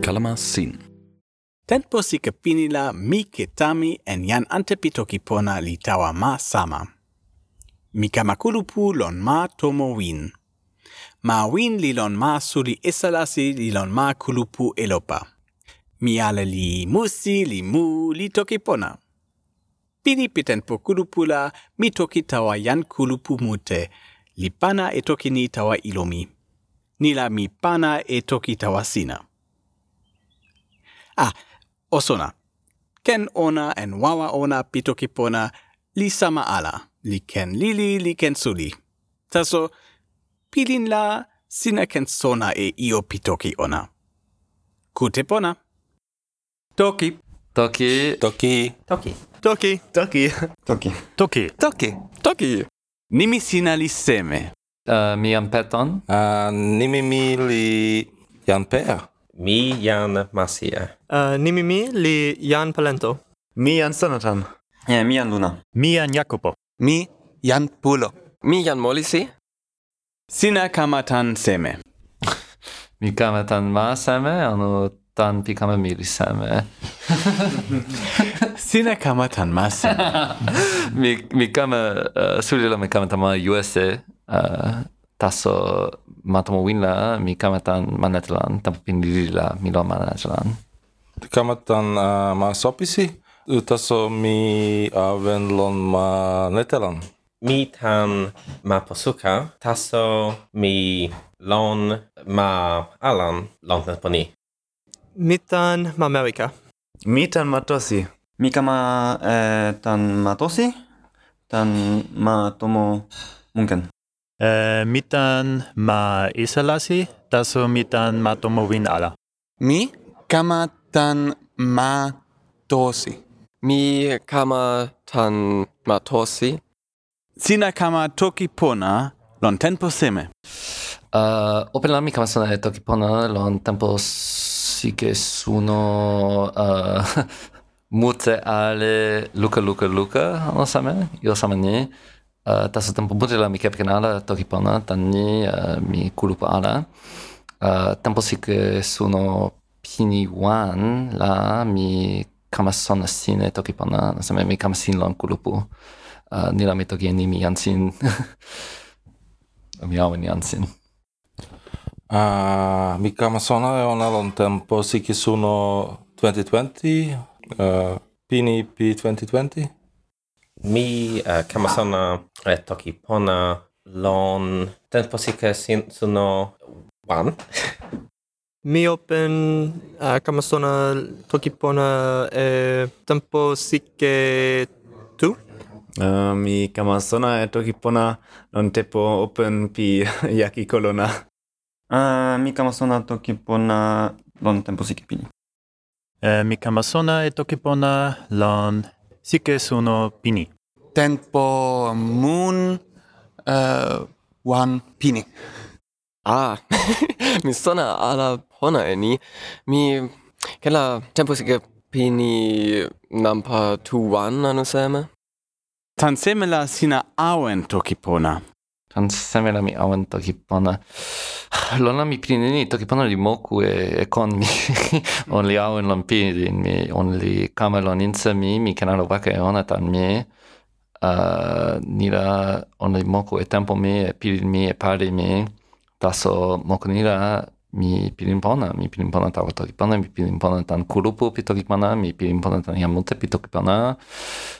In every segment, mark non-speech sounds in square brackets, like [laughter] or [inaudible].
Kalama sin. Tempo si kapini mi ke tami en jan antepitoki pona li tawa ma sama. Mi kamakulupu lon ma tomo win. Ma win li lon ma suli esalasi li lon ma kulupu elopa. Mi ale li musi li mu li toki pona. Pini piten po kulupula mi toki tawa jan kulupu mute – li pana e toki ni tawa ilo mi. Ni la mi pana e toki tawa sina. Ah, osona. Ken ona en wawa ona pi toki pona li sama ala. Li ken lili, li ken suli. Taso, pilin la sina ken sona e io pi toki ona. Kute pona. Toki. Toki. Toki. Toki. Toki. Toki. Toki. Toki. Toki. Toki. Nimi sina li seme. Uh, mi jam peton. Uh, nimi mi li jan per. Mi jan masia. Uh, nimi mi li jan palento. Mi jan sanatan. Yeah, mi jan luna. Mi jan jacopo. Mi jan pulo. Mi jan molisi. Sina kamatan seme. [laughs] mi kamatan ma seme, anu tan pikame miri seme. [laughs] Sina kama tanmasa. [laughs] mi mi kama uh, eh, sulilo mi kama tama USA uh, eh, taso matamo winla mi kama tan manetlan tapo pindirila mi lo manetlan. Kama tan uh, ma sopisi taso mi aven lon ma netelan. Mi tan ma posuka taso mi lon ma alan lon poni. Mitan ma America. Mitan ma Tosi mi kama eh, tan matosi tan matomo mumkin. Eh mitan ma isalassi, da so mitan matomo winala. Mi kama tan matosi. Mi kama tan matosi. Sina kama toki pona lon tempo seme. Uh, open la mi kama sana toki pona lon tempo sike suno uh, [laughs] mute ale luka luka luka ano same, io same ni. Uh, taso tempo mute la mi kepken ala toki pona, tan ni uh, mi kulupa ala. Uh, tempo sike suno pini wan la mi kama sona sine toki pona, same mi kama sin lon kulupu. Uh, nila mi toki ni mi jansin. [laughs] mi awen jansin. Uh, mi kama sona e ona lon tempo siki suno 2020. uh, Pini P2020? Mi uh, kamasana e toki pona lon tempo sike sin suno wan. [laughs] Mi open uh, kamasona toki pona e tempo sike tu. Uh, mi kamasona e toki pona non tempo open pi [laughs] yaki kolona. Uh, mi kamasona toki pona lon tempo sike pini e, mi kama sona e toki pona lon sike suno pini. Tempo moon uh, eh, wan pini. Ah, [laughs] mi sona ala pona e ni. Mi kella tempo sike pini nampa tu wan anu seme. Tan seme la sina awen toki pona. Kan semerami awen toki pona lona mi pinini toki pona li moku e, e kon mi. [laughs] on li awen lon pinin mi. On li kamelon insa mi. Mi kenalo waka e ona tan mi. Uh, nila on li moku e tempo mi. E pilin mi e pari mi. Taso moku nila mi pilin pona. Mi pilin pona tawa toki pona, Mi pilin pona tan kurupu pi toki pona, Mi pilin pona tan yamute pi toki pona,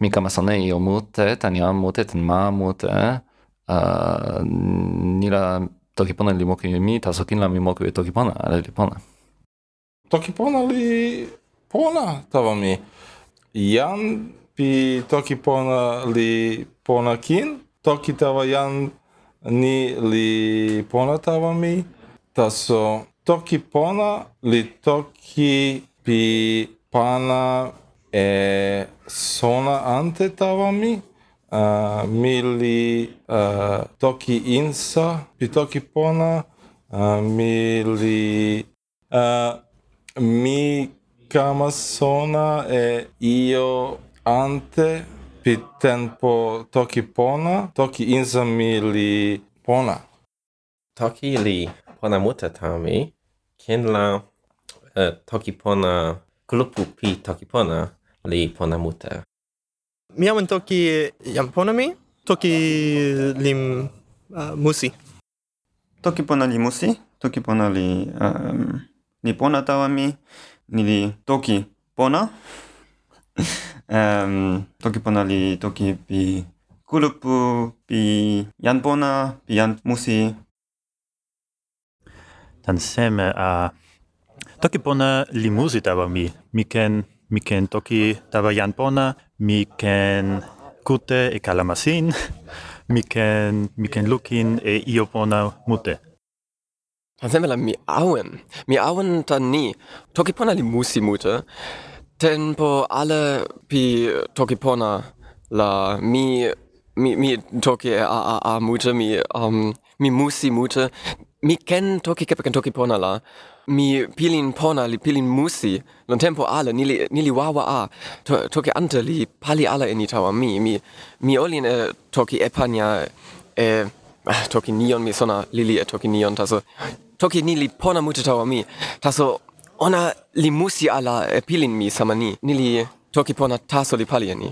Mi kamasone io mute. Tan yamute tan ma mute. а, нила токи пона ли моки ми, та сокинла ми моки ве токи пона, але ли пона? Токи пона ли пона, това ми. Јан пи токи пона ли пона кин, токи тава јан ни ли пона това ми, та со токи пона ли токи пи пана е сона анте това ми, Ah, uh, mili uh, ah, toki insa pi toki pona ah, uh, mili uh, mi kama sona e io ante pi tempo toki pona toki insa mili pona. Toki li pona muta tami ken la uh, toki pona kulupu pi toki pona li pona muta miałem toki Japonami, toki lim uh, musi. Toki ponali musi, toki ponali um, ni pona tawa mi, ni toki pona. [laughs] um, toki ponali toki pi kulupu, pi jan pona, pi jan musi. Tan seme a... Toki pona li musi tawa mi, mi ken, mi ken toki tawa jan pona, mi ken kute e kalamasin, [laughs] mi ken, mi ken lukin e iopona mute. Tan semela mi awen, mi awen tan ni, toki pona li musi mute, tempo alle pi toki pona la mi mi mi toki a a a mute mi um mi musi mute mi ken toki kepen toki pona la Mi pilin pona li pilin musi. Lon tempo ala ni nili ni li wawa a. To, toki ante li pali ala in tawa mi mi mi olin e toki epania e ah, toki nion mi sona lili e toki nion taso toki ni li pona mute tawa mi taso ona li musi ala e pilin mi sama ni ni li toki pona taso li pali eni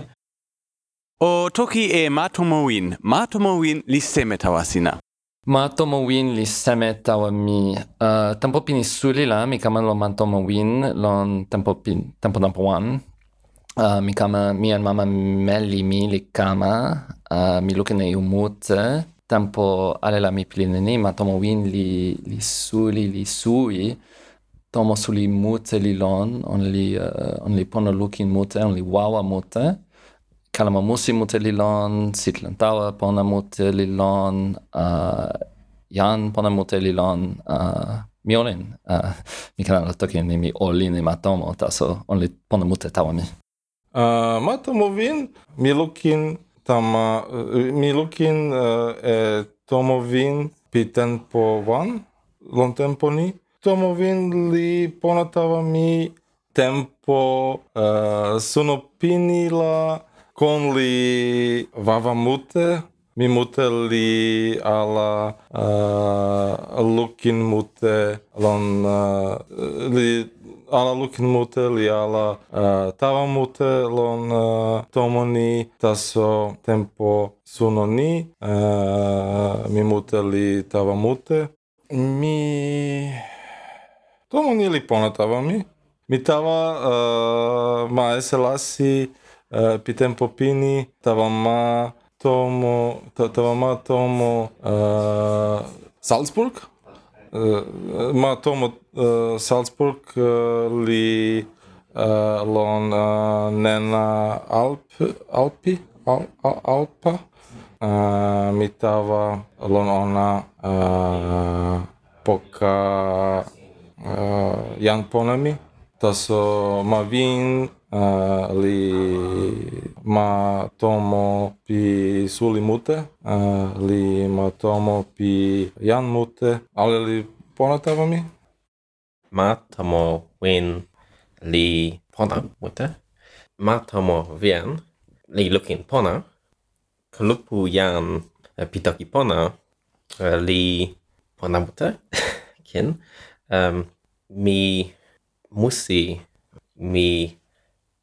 O toki e matomowin matomowin li seme tawa sina. Ma tomo win li seme tawa mi. Eh, uh, tampo pini suli la mi kama lo matomo win lon tampo pin tampo tampo wan uh, eh, mi kama mi an mama meli mi li kama. Uh, mi lukin e umute tampo ale la mi pline ni matomo win li li suli li sui. Tomo suli mute li lon on li uh, on li pono lukin mute on li wawa mute. Kalamamousse Mutelilon, Sitlantawa Pona Elilan, uh, eh, Jan Pona Elilan, uh, eh, Mionin, uh, eh, mikä on toki nimi oli nimattomo, taso on li Pona Mutetawami. Uh, mä tomovin, milukin tama, milukin uh, e, tomovin piten po van, lon temponi, tomovin li ponatavami tempo uh, sunopinila con li vava mute, mi mute li ala uh, lukin mute, lon uh, li ala lukin mute, li ala uh, tava mute, lon uh, tomo ni, taso tempo suno ni, uh, mi mute li tava mute. Mi... Tomo ni li pona tava mi. Mi tava uh, ma eselasi Eh, pitem popini tavama tomu, tavama tomu eh, Salzburg? Eh, ma tomu Salzburg li lon nena Alp, Alpi, Al, Alpa? mi tava lon ona poka Jan Ponami, ta so Mavin, Uh, li ma tomo pi suli mute, uh, li ma tomo pi jan mute, ale li ponatava mi? Ma tomo win li pona mute, ma tomo vien li lukin pona, kalupu jan uh, pitoki pona, li pona mute, [laughs] kin, um, mi musi mi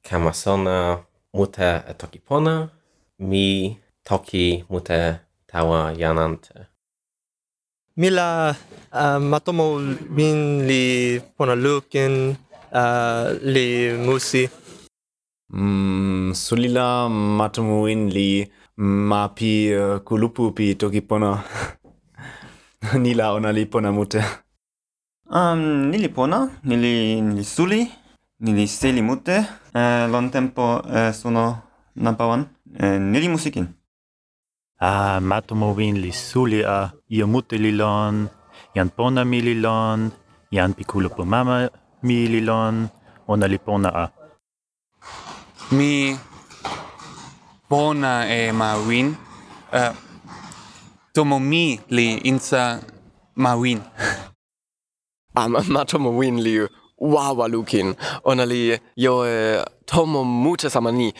kama sona mute e toki pona, mi toki mute tawa janante. Mi la uh, matomo min li pona lukin, uh, li musi. Mm, sulila matomo in li mapi uh, kulupu pi toki pona. [laughs] nila ona li pona mute. Um, nili pona, nili, nili suli niri mute eh, lon tempo eh, sono nampawan eh, nili musikin. Ah, matomo win li suli a io mute li lon, jan pona mi li lon, jan pikulo po mama mi li lon, ona li pona a. Mi pona e ma win, uh, tomo mi li insa ma win. [laughs] ah, ma, ma tomo win li wawa lukin. Onali yo tomo mute samani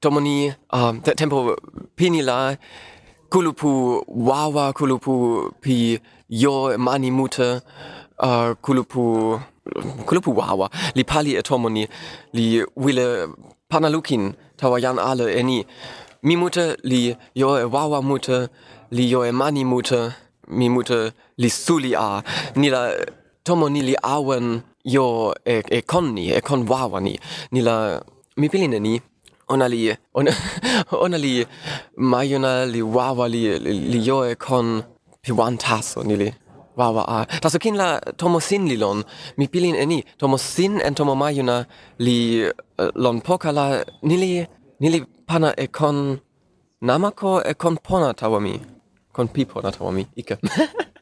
tomoni um, te tempo pinila kulupu wawa kulupu pi yo mani mute uh, kulupu kulupu wawa. Li pali etomoni li wile panalukin tawa yan ale eni mi mute li yo e wawa mute li yo e mani mute mi mute li suli a. Nila tomo nili awen yo e, e conni e con wawani nila mi piline ni. Ona li on, [laughs] ona li maiona li wawa li li yo e con pi wan taso nili wawa a. Taso kin la tomo sin li lon. Mi pilin eni tomo sin en tomo maiona li uh, lon poka la nili nili pana e con namako e con pona tawami con pipo na tawami ike. [laughs]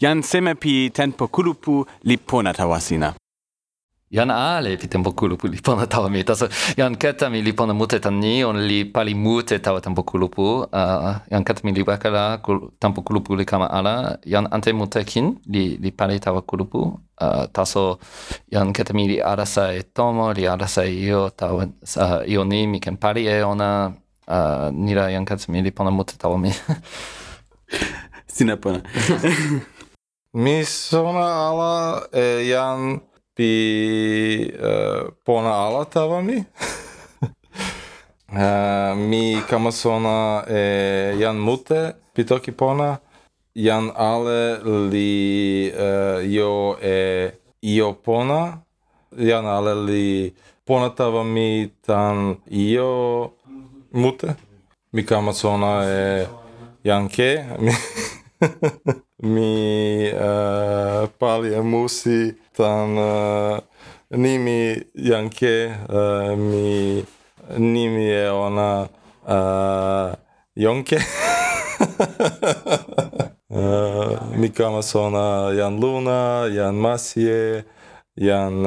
Jan seme pi tempo kulupu li pona tawasina. Jan ale pi tempo kulupu li pona tawa mi. Taso, jan keta mi li pona mute tan ni, on li pali mute tawa tempo kulupu. Uh, jan keta mi li wakala kul, tempo kulupu li kama ala. Jan ante mute kin li, li pali tawa kulupu. Uh, taso, jan keta mi li arasa e tomo, li arasa e io, tawa uh, io ni, mi ken pali e ona. Uh, nira jan keta mi li pona mute tawa mi. [laughs] sina pona. [laughs] Mi ala e jan pi uh, pona ala tawa mi. uh, [laughs] mi kama sona e jan mute pi toki pona. Jan ale li uh, io e io pona. Jan ale li pona tawa mi tan io mute. Mi kama sona e jan ke. [laughs] mi e, palje musi, tam e, nimi Janke, e, mi nimi je ona Jonke. [laughs] mi kama su ona Jan Luna, Jan Masije, Jan,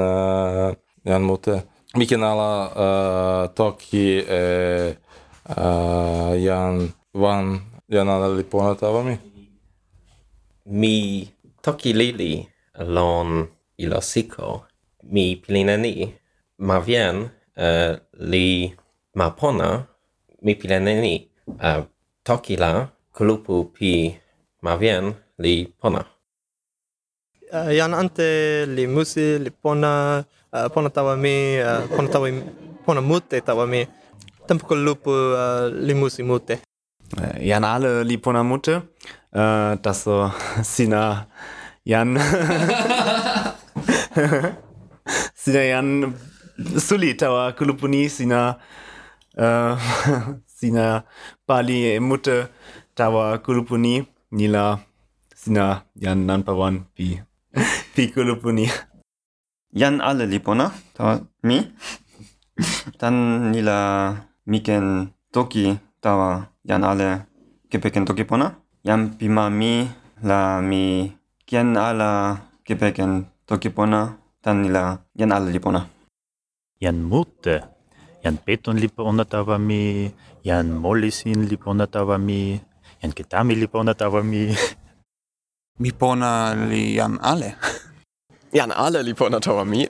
Jan Mute. Mi kanala Toki, Jan Van, Jan Anali Ponatavami. mi toki lili lon ilo siko, mi pilina ni. Ma vien uh, li ma pona, mi pilina ni. Uh, toki la kulupu pi ma vien li pona. Uh, jan ante li musi, li pona, uh, pona tawa mi, uh, pona tawa pona mute tawa mi. Tempo kulupu uh, li musi mute. Jan ale li pona mute. Uh, taso [laughs] sina jan. [laughs] Sina jan suli tawa kulupuni sina uh, [laughs] sina pali e mute tawa kulupuni nila sina jan nanpawan pi pi kulupuni Jan ale li pona, tawa mi. Tan nila miken toki tawa jan ale kepeken toki pona. Jan pima mi la mi ken ala kepeken toki pona tan nila jan ale li pona. Jan mute, jan peton li pona tawa mi, jan molisin li pona tawa mi, jan ketami li pona tawa mi. [laughs] mi pona li jan ale. [laughs] jan ale li pona tawa mi.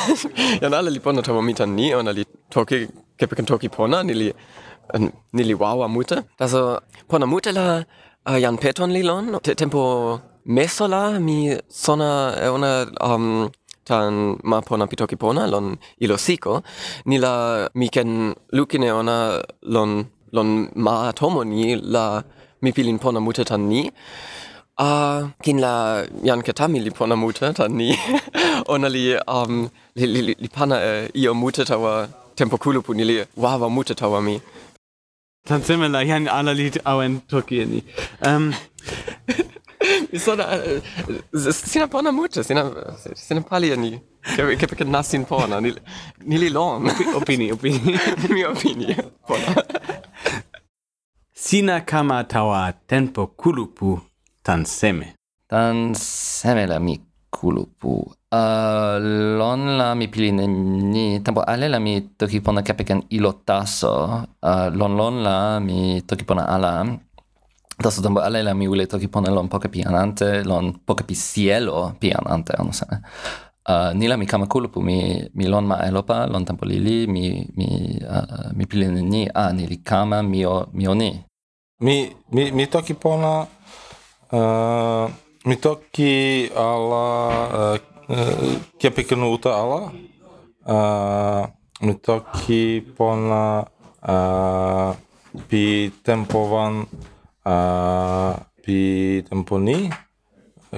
[laughs] jan ale li pona tawa mi tan ni, ona li toki kepeken toki pona, ni li nili wawa mute. Also, pona mute la uh, jan peton lilon, te tempo mesola mi sona e una um, tan ma pona pitoki pona lon ilo siko, nila mi ken lukine ona lon, lon ma atomo ni la mi pilin pona mute tan ni. Uh, kin la jan ketami li pona mute tan ni. [laughs] ona li, um, li, li, li, li pana e io mute tawa tempo kulupu nili wawa mute tawa mi. Tansemela yan ala lit awen Turkieni. Ähm Sono, eh, sina pona mucha, sina, sina pali ni. ke ke perché nasci pona, ni, ni li lon. Opini, opini. [laughs] Mi opini, pona. Sina kama tawa tempo kulupu tanseme. Tanseme la mik kulupu. Uh, lon la mi pilin ni tampo ale la mi toki pona kepeken ilo taso. Uh, lon lon la mi toki pona ala. Taso tampo ale la mi ule toki pona lon poka pianante, lon poke pi cielo pianante, ono se. Uh, ni la mi kama kulupu, mi, mi lon ma elopa, lon tampo lili, mi, mi, uh, mi pilin ni, a, ah, ni li kama, mio, mio ni. Mi, mi, mi toki pona... Uh... Mitoki ala kia pekenu uta ala mitoki pona pi пи pi temponi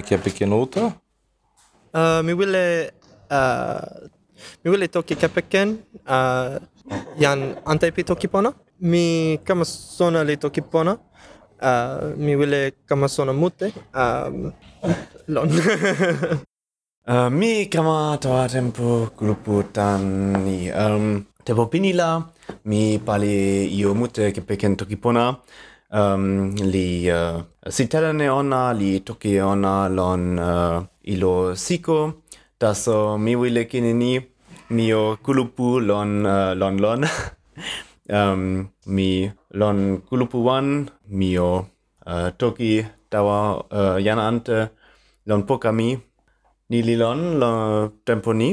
kia pekenu uta Ми wile mi wile toki kia peken yan antai pi toki pona mi kama sona li toki pona uh, mi wile kama sona mute. Um, lon. Uh, [laughs] mi kama toa tempo grupu tani um, tempo pinila mi pali io mute kepeken toki pona. Um, li uh, sitelane ona li toki ona lon uh, ilo siko. Taso mi wile kinini mio kulupu lon uh, lon lon. [laughs] um, mi lon kulupu wan, mio uh, toki tawa uh, yana ante lon poka mi ni li lon la tempo ni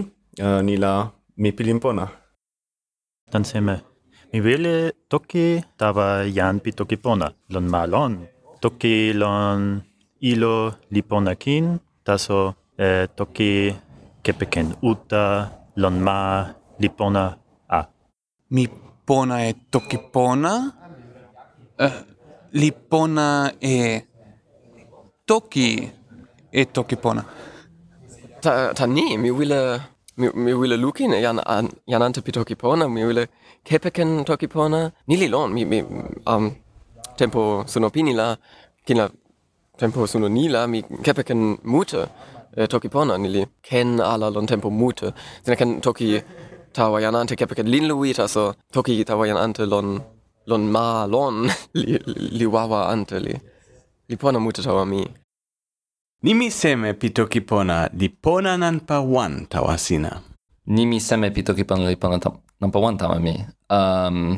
uh, ni la mi pilimpona. Tan seme. Mi vele toki tawa jan pi toki pona. Lon malon. Toki lon ilo li pona kin. Taso eh, toki kepeken uta lon ma li pona a. Mi pona e tokipona, uh, eh, li pona e toki e tokipona. Ta, ta ni, mi wile, mi, mi wile lukin jan, an, jan antepi tokipona, mi wile kepeken tokipona, ni li lon, mi, mi, um, tempo sono pinila, kin la tempo sono nila, mi kepeken mute, eh, tokipona, ni li ken ala lon tempo mute, sina ken toki tawayanante kepeken lin luita so toki tawayanante lon lon ma lon [laughs] li, li wawa ante li li pona muta tawa mi Nimi seme pi toki pona li pona nanpa wan tawa sina. Nimi seme pi toki pona li pona tam, nanpa wan tawa mi. Um,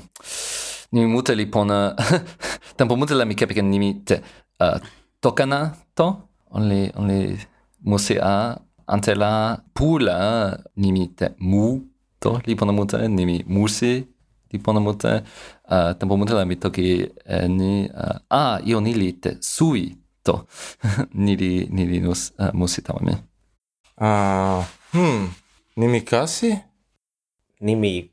nimi mute li pona... [laughs] tempo mute la mi kepeken nimi te uh, tokana to. only only on a ante la pula nimi te mu toki panamuta nimi musi ti panamuta uh, tampo mutela mi toki uh, ni uh, ah, io nili te sui to. [laughs] Nili nili nus uh, musi tamami uh, hmm nimi kasi? Nimi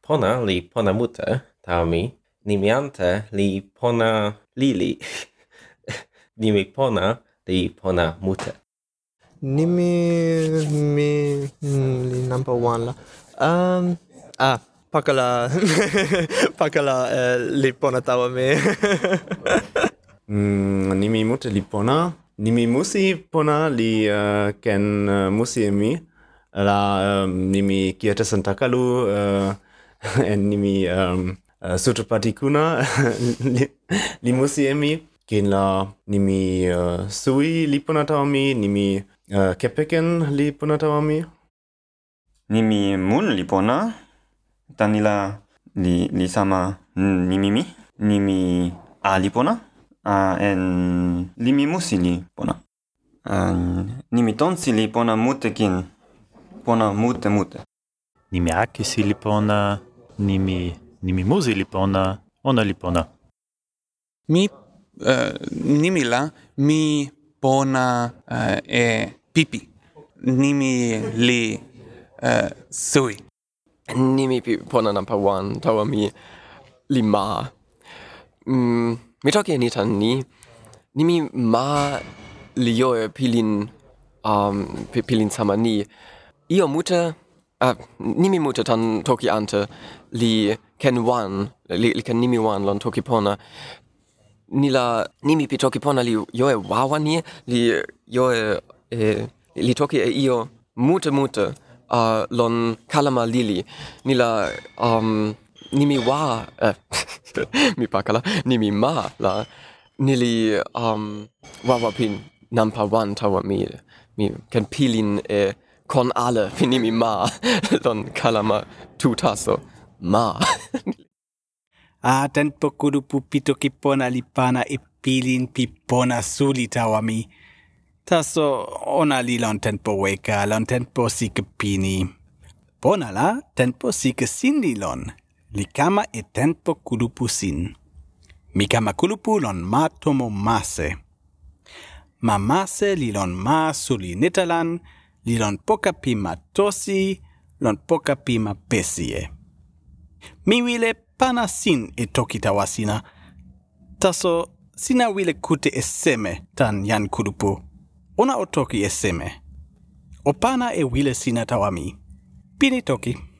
pona li ponamuta tamami nimi ante li pona lili. [laughs] Nimi pona li pona muta nimi mi mm, li number 1 la. Um, ah, pakala, [laughs] pakala eh, lipona tawa me. [laughs] mm, nimi mute lipona, nimi musi pona li uh, ken uh, musi emi, la um, nimi kieta santakalu uh, [laughs] en nimi um, uh, sutupatikuna li, li musi emi, ken la nimi uh, sui lipona tawa mi, nimi uh, kepeken lipona tawa mi nimi mun li pona, tanila li, li sama nimi mi, nimi a li pona, a en limi musi li pona. An, nimi tonsi li pona mute kin, pona mute mute. Nimi akisi li pona, nimi, nimi musi li pona, ona li pona. Mi eh, uh, nimi la, mi pona uh, e pipi. Nimi li uh, sui. Nimi pi nampa wan tawa mi lima. Mm, mi toki enitan ni. Nimi ma lioe pilin um, pilin samani. Io mute uh, nimi mute tan toki ante li ken wan li, li ken nimi wan lon toki pona nila nimi pi toki pona li yo e wawa ni li yo e, e li toki e io mute mute uh, lon kalama lili. Nila um nimi wa eh, [laughs] mi pakala nimi ma la nili um wawa pin nampa wan tawa mi mi ken pilin e kon alle finimi [laughs] ma [laughs] lon kalama tutaso ma. A ten pokudu pupito kipona lipana e pilin pipona suli tawa mi. Tasso ona li lon tempo weka, lon tempo sike pini. Bona la, tempo sike sin li lon. Li kama e tempo kulupu sin. Mi kama kulupu lon ma tomo mase. Ma mase li lon ma suli netalan, li lon poka pi ma tosi, lon poka pi ma pesie. Mi wile pana sin e toki tawasina. Taso, sina wile kute e seme tan jan kulupu. Ona o toki e seme. O pana e wile sina tawami. Pini toki.